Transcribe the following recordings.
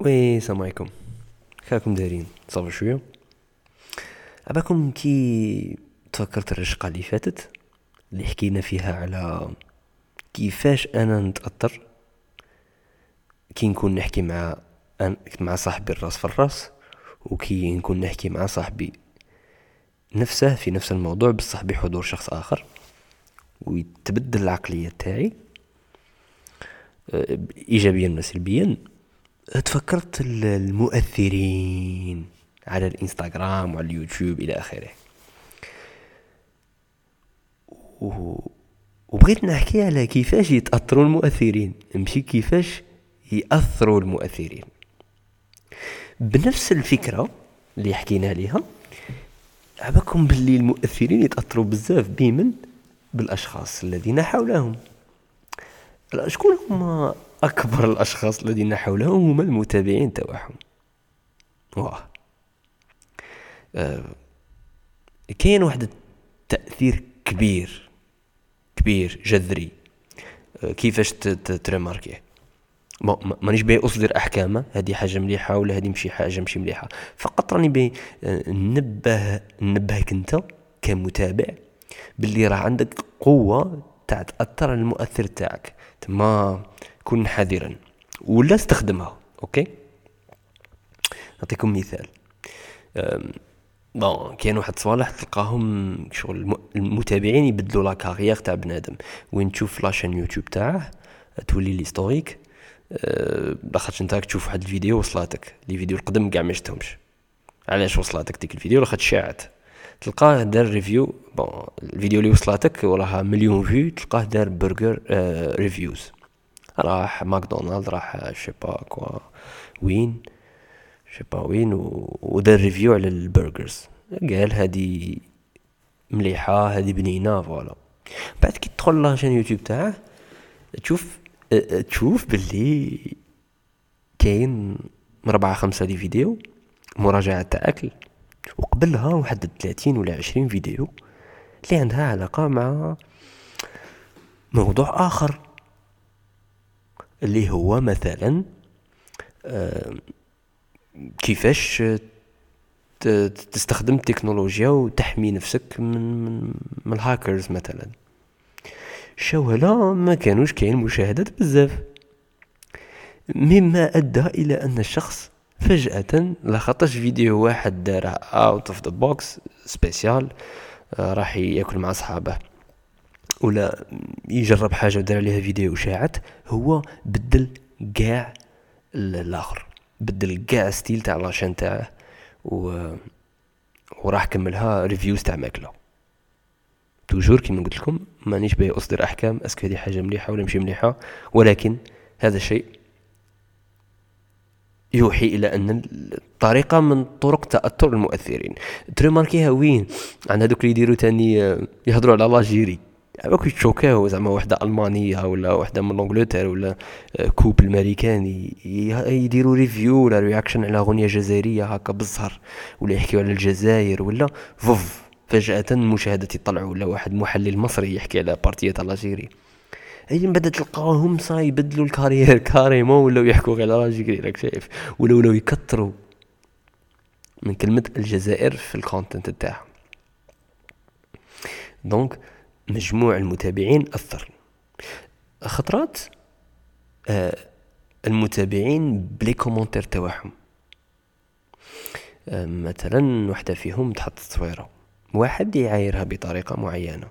وي السلام عليكم. كيفكم دايرين؟ صافي شوية. عباكم كي تفكرت الرشقة اللي فاتت اللي حكينا فيها على كيفاش أنا نتأثر كي نكون نحكي مع مع صاحبي الراس في الراس وكي نكون نحكي مع صاحبي نفسه في نفس الموضوع بصح بحضور شخص آخر ويتبدل العقلية تاعي ايجابيا وسلبيا. تفكرت المؤثرين على الإنستغرام وعلى اليوتيوب إلى آخره. وبغيت نحكي على كيفاش يتأثروا المؤثرين ماشي كيفاش يأثروا المؤثرين. بنفس الفكرة اللي حكينا عليها عباكم باللي المؤثرين يتأثروا بزاف بمن؟ بالأشخاص الذين حولهم. شكون هما أكبر الأشخاص الذين حولهم هما المتابعين تاعهم واه آه. كاين واحد التأثير كبير كبير جذري آه. كيفاش تريماركيه مانيش باغي أصدر أحكامه هذه حاجة مليحة ولا هذه مشي حاجة مشي مليحة فقط راني باغي آه، نبه نبهك أنت كمتابع باللي راه عندك قوة تاع تأثر المؤثر تاعك تما كن حذرا. ولا استخدمها OK؟ نعطيكم مثال. Bon كاين واحد الصوالح تلقاهم شغل المتابعين يبدلوا la carrière تاع بنادم. وين تشوف la chaîne YouTube تاعه تولي l'historique لاخاطش انت تشوف واحد الفيديو وصلاتك. les vidéos القدم كاع ما شفتهمش. علاش وصلاتك ديك الفيديو؟ لاخاطش شاعت. تلقاه دار review bon الفيديو اللي وصلاتك وراها مليون view تلقاه دار برجر آه reviews راح ماكدونالد راح je sais pas quoi وين؟ je sais pas وين؟ ودار review على ال burgers. قال هادي مليحة هادي بنينة voilà. بعد كي تدخل la chaîne YouTube تاعه تشوف تشوف باللي كاين ربعة خمسة دي فيديو مراجعة تاع أكل وقبلها واحد ثلاثين ولا عشرين فيديو اللي عندها علاقة مع موضوع آخر. اللي هو مثلا كيفاش تستخدم التكنولوجيا وتحمي نفسك من من, من الهاكرز مثلا. voilà ما كانوش كاين مشاهدات بزاف. مما أدى إلى أن الشخص فجأة لخطش فيديو واحد دار out of the box spécial راح يأكل مع صحابه ولا يجرب حاجة ودار عليها فيديو وشاعت هو بدل قاع الآخر بدل قاع style تاع la chaîne تاعه و وراح كملها reviews تاع ماكلة. toujours كيما قلت لكم مانيش باغي أصدر أحكام est-ce que هذه حاجة مليحة ولا مش مليحة ولكن هذا الشيء يوحي إلى أن طريقه من طرق تأثر المؤثرين. تريماركيها وين؟ عند هذوك اللي يديروا تاني آه، يهضروا على l'Algérie. هذوك يتشوكاو زعما وحدة ألمانية ولا وحدة من انجلترا ولا couple الماريكاني يديروا review ولا reaction على أغنية جزائرية هكا بالزهر ولا يحكيو على الجزائر ولا فوف فجأة المشاهدات يطلعوا ولا واحد محلل مصري يحكي على partie l'Algérie أي من بعد تلقاهم صاي يبدلوا ال carrière carrément ولاو يحكوا غير على l'Algérie راك شايف؟ ولا ولاو يكثروا من كلمة الجزائر في ال content تاعهم donc مجموع المتابعين أثر. خطرات آه المتابعين ب les commentaires تاعهم. آه مثلا وحدة فيهم تحط تصويره واحد يعايرها بطريقة معينة.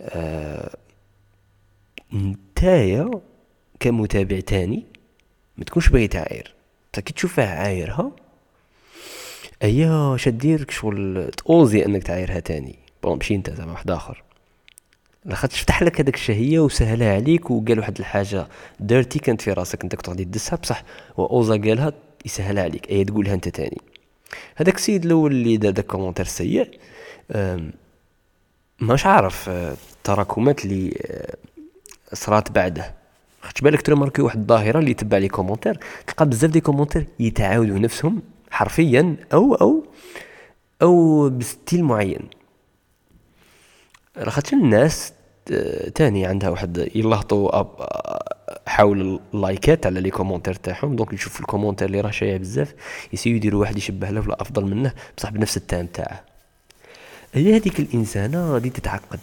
آه نتايا كمتابع تاني ما تكونش باغي تعاير. كي تشوفها عايرها أيا شدير شغل تأوزي أنك تعايرها تاني. bon انت زعما واحد آخر. لاخاطش فتح لك هذاك الشهية وسهلها عليك وقال واحد الحاجة ديرتي كانت في راسك انت كنت غادي تدسها بصح وأوزا قالها يسهلها عليك أي تقولها انت تاني. هذاك السيد الأول اللي دار داك commentaire سيء ماش عارف التراكمات اللي صرات بعده. خدش بالك ترماركي واحد الظاهرة اللي تبع les commentaires تلقى بزاف des commentaires يتعاودوا نفسهم حرفيا أو أو أو ب style معين. لاخاطش الناس تاني عندها واحد يلهطوا حول اللايكات على les commentaires تاعهم. donc يشوف ال commentaire اللي راه شايع بزاف يسيو يديروا واحد يشبه له ولا أفضل منه بصح بنفس ال thème تاعه. هي هذيك الإنسانة غادي تتعقد.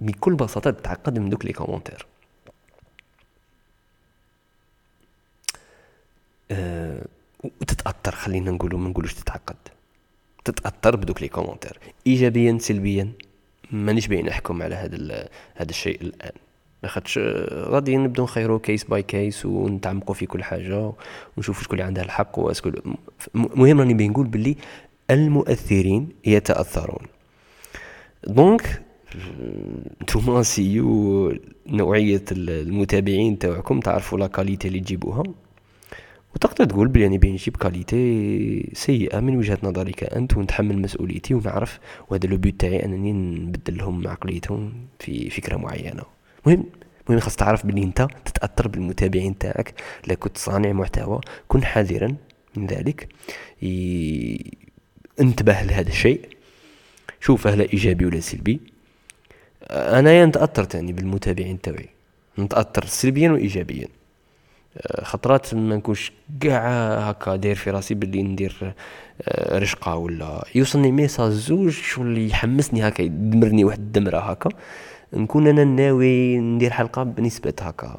بكل بساطة تتعقد من دوك les commentaires. أه وتتاثر خلينا نقولوا ما نقولوش تتعقد. تتأثر بدوك les commentaires. ايجابيا سلبيا. مانيش باين نحكم على هذا هذا الشيء الآن. لاخاطش غادي نبدو نخيرو case by case ونتعمقوا في كل حاجة ونشوفوا شكون اللي عندها الحق و est-ce que المهم راني بين نقول باللي المؤثرين يتأثرون. donc نتوما سيو نوعية المتابعين تاعكم تعرفوا la qualité اللي تجيبوها. وتقدر تقول بلي راني بين نجيب qualité سيئة من وجهة نظرك أنت ونتحمل مسؤوليتي ونعرف وهذا le but تاعي أنني نبدل لهم عقليتهم في فكرة معينة. المهم المهم خاص تعرف بلي أنت تتأثر بالمتابعين تاعك لا كنت صانع محتوى كن حذرا من ذلك انتبه لهذا الشيء شوف هل إيجابي ولا سلبي. أنا تاثرت يعني بالمتابعين تاعي نتأثر سلبيا وايجابيا. خطرات ما نكونش كاع هكا داير في راسي باللي ندير آه، رشقة ولا يوصلني ميساج زوج شغل يحمسني هكا يدمرني واحد الدمرة هكا. نكون أنا ناوي ندير حلقة بنسبة هكا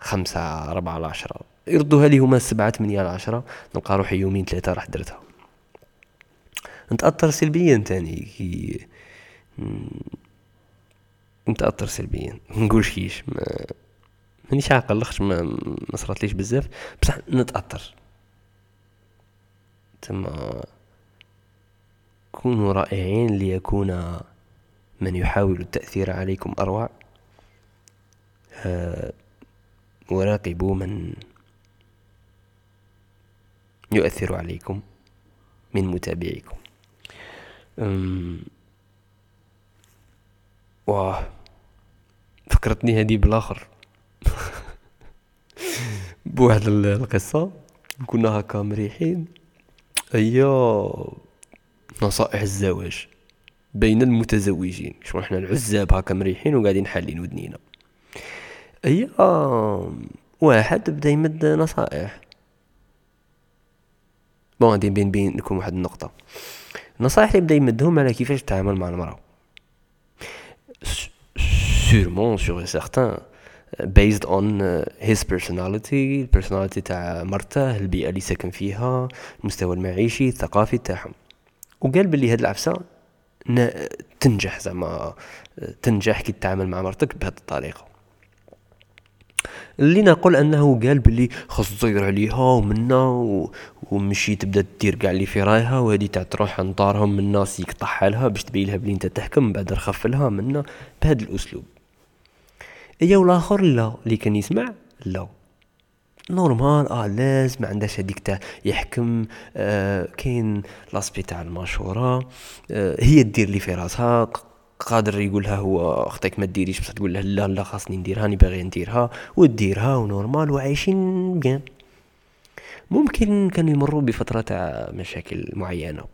خمسة أربعة على عشرة يردوها لي هما سبعة ثمانية على عشرة نلقى روحي يومين ثلاثة راح درتها. نتأثر سلبيا تاني كي نتأثر سلبيا. نقولش كيش ما مانيش عاقل لاخش ما, صراتليش بزاف. بصح نتأثر. تما كونوا رائعين ليكون من يحاول التأثير عليكم أروع. آه، وراقبوا من يؤثر عليكم من متابعيكم. واه فكرتني هذه بالاخر بواحد القصة. كنا هكا مريحين. هي نصائح الزواج بين المتزوجين. شو إحنا العزاب هكا مريحين وقاعدين حالين ودنينا. هي واحد بدا يمد نصائح. bon غادي بين بين لكم واحد النقطة. النصائح اللي بدا يمدهم على كيفاش تتعامل مع المرأة. sûrement sûr certain based on his personality personality تاع مرته البيئة اللي ساكن فيها المستوى المعيشي الثقافي تاعهم. وقال بلي هاد العفسة تنجح زعما تنجح كي تتعامل مع مرتك بهذه الطريقة. اللي نقول أنه قال بلي خاص تزير عليها ومنا و... ومشي تبدأ دير كاع اللي في رايها وهذه تاع تروح عند دارهم من الناس يقطعها لها باش تبين لها بلي أنت تحكم بعد رخف لها منا بهذا الأسلوب. ايا والآخر لا اللي كان يسمع لا. normal آه لازم ما عندهاش هذيك تاع يحكم آه كاين l'aspect تاع المشوره آه هي دير اللي في راسها قادر يقولها هو أختك ما ديريش بصح تقول له لا لا خاصني نديرها راني باغي نديرها. وديرها و normal وعايشين bien. ممكن كانوا يمروا بفترة تاع مشاكل معينة.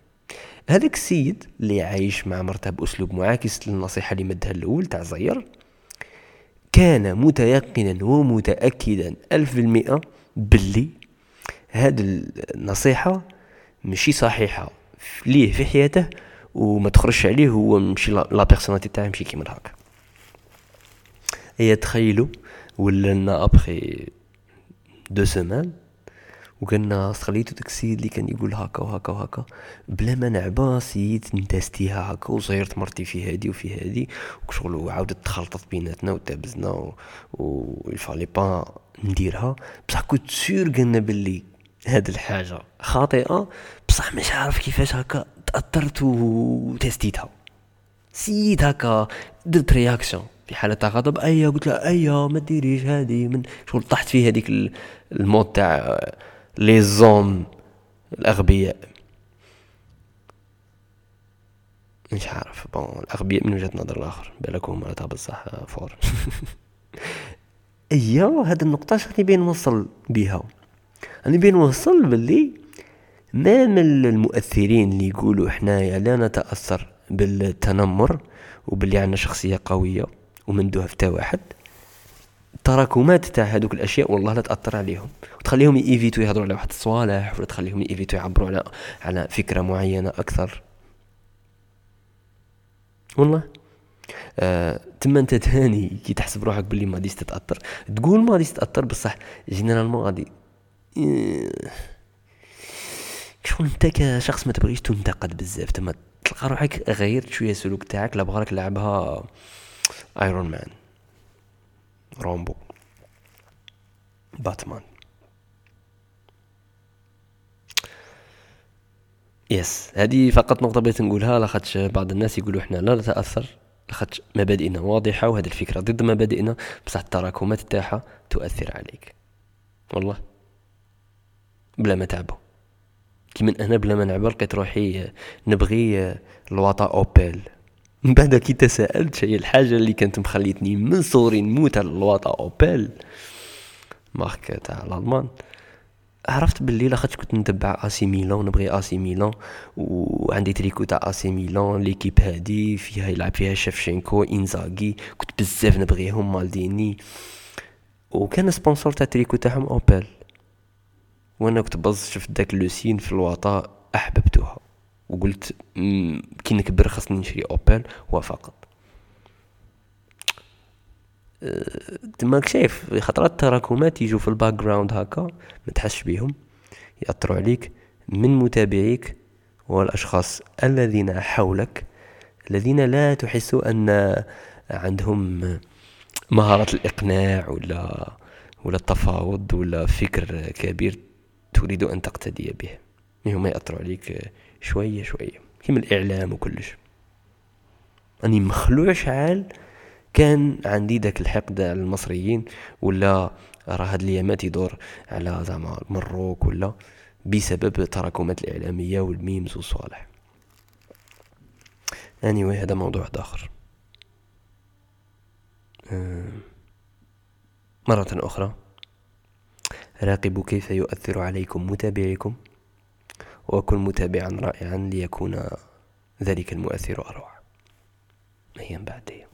هذاك السيد اللي عايش مع مرته بأسلوب معاكس للنصيحة اللي مدها الأول تاع زير كان متيقنا ومتأكدا. ألف بالمئة باللي هاد النصيحة مشي صحيحة ليه في حياته وما تخرجش عليه هو مشي لا بيرسوناليتي تاعه مشي كيما هكا هي تخيلوا ولنا ابخي دو سيمان وقلنا خليتو تاكسي اللي كان يقول هكا وهكا وهكا بلا ما نعبا سيت نتاستيها هكا وصيرت مرتي في هادي وفي هادي وشغل وعاودت تخلطت بيناتنا وتابزنا و, و il fallait pas نديرها. بصح كنت sûr قلنا باللي هاد الحاجة خاطئة بصح مش عارف كيفاش هكا تأثرت وتستيتها سيت هكا درت réaction في حالة غضب أيا قلت له أيا ما ديريش هادي من شغل طحت في هذيك ال mode تاع les hommes الأغبياء. مش عارف. bon الأغبياء من وجهة نظر الآخر. بالك هما تاع بصح forts. ايوا هاد النقطة شغلي بين نوصل بيها؟ أنا بين نوصل باللي ما من المؤثرين اللي يقولوا حنايا لا نتأثر بالتنمر وباللي عندنا شخصية قوية ومن في واحد. التراكمات تاع هذوك الأشياء والله لا تأثر عليهم. وتخليهم ييفيتو يهضروا على واحد الصوالح ولا تخليهم ييفيتو يعبروا على على فكرة معينة أكثر. والله. آه تما أنت تاني كي تحسب روحك باللي ما غاديش تتأثر. تقول ما غاديش تتأثر بصح généralement غادي شغل أنت كشخص ما تبغيش تنتقد بزاف. تما تلقى روحك غيرت شوية السلوك تاعك لا بغاك لعبها Iron Man Rambo Batman. yes هذه فقط نقطة بغيت نقولها لاخاطش بعض الناس يقولوا إحنا لا نتأثر لاخاطش مبادئنا واضحة وهذه الفكرة ضد مبادئنا بصح التراكمات تاعها تؤثر عليك. والله. بلا ما تعبو. كيما أنا بلا ما نعبر لقيت روحي نبغي الواطا Opel من بعد كي تساءلت شي الحاجة اللي كانت مخليتني من صغري نموت على الواطا Opel marque تاع الألمان. عرفت باللي لاخاطش كنت نتبع AC Milan نبغي AC Milan وعندي تريكو تاع AC Milan l'équipe هادي فيها يلعب فيها شفشنكو إنزاغي كنت بزاف نبغيهم مالديني. وكان sponsor تاع تريكو تاعهم Opel. وأنا كنت بز شفت داك le signe في الوطا احببتها وقلت كي نكبر خاصني نشري Opel وافقت تماك شايف خطرات التراكمات يجوا في ال background هكا ما تحسش بيهم يأثروا عليك من متابعيك والأشخاص الذين حولك الذين لا تحس أن عندهم مهارة الإقناع ولا ولا التفاوض ولا فكر كبير تريد أن تقتدي به. هم يأثروا عليك شوية شوية. كيما الإعلام وكلش. أني مخلوع شعال كان عندي داك الحقد على المصريين ولا راه هاد الأيامات يدور على زعما مروك ولا بسبب التراكمات الإعلامية والميمز والصوالح. اني anyway هذا موضوع آخر. مرة أخرى. راقبوا كيف يؤثر عليكم متابعيكم؟ وكن متابعا رائعا ليكون ذلك المؤثر أروع. أيام بعد. أيام